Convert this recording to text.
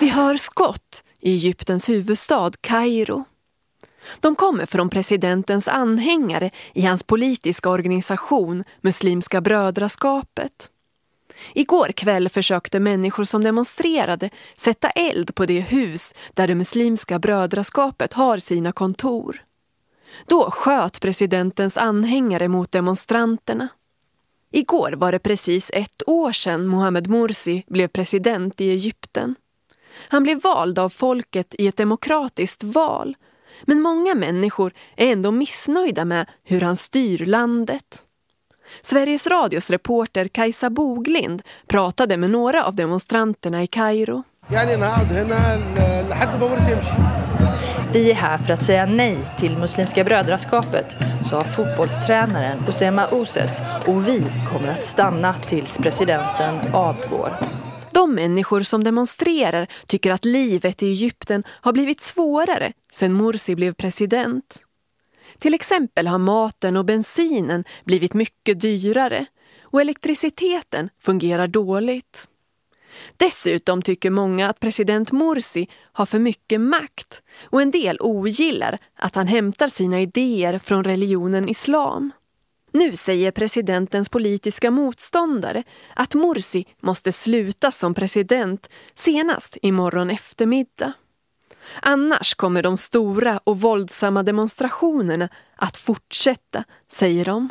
Vi hör skott i Egyptens huvudstad Kairo. De kommer från presidentens anhängare i hans politiska organisation Muslimska brödraskapet. Igår kväll försökte människor som demonstrerade sätta eld på det hus där det muslimska brödraskapet har sina kontor. Då sköt presidentens anhängare mot demonstranterna. Igår var det precis ett år sedan Mohamed Morsi blev president i Egypten. Han blev vald av folket i ett demokratiskt val. Men många människor är ändå missnöjda med hur han styr landet. Sveriges Radios reporter Kajsa Boglind pratade med några av demonstranterna i Kairo. Vi är här för att säga nej till Muslimska brödraskapet, sa fotbollstränaren Osema Oses och vi kommer att stanna tills presidenten avgår. De människor som demonstrerar tycker att livet i Egypten har blivit svårare sedan Morsi blev president. Till exempel har maten och bensinen blivit mycket dyrare och elektriciteten fungerar dåligt. Dessutom tycker många att president Morsi har för mycket makt och en del ogillar att han hämtar sina idéer från religionen islam. Nu säger presidentens politiska motståndare att Morsi måste sluta som president senast imorgon eftermiddag. Annars kommer de stora och våldsamma demonstrationerna att fortsätta, säger de.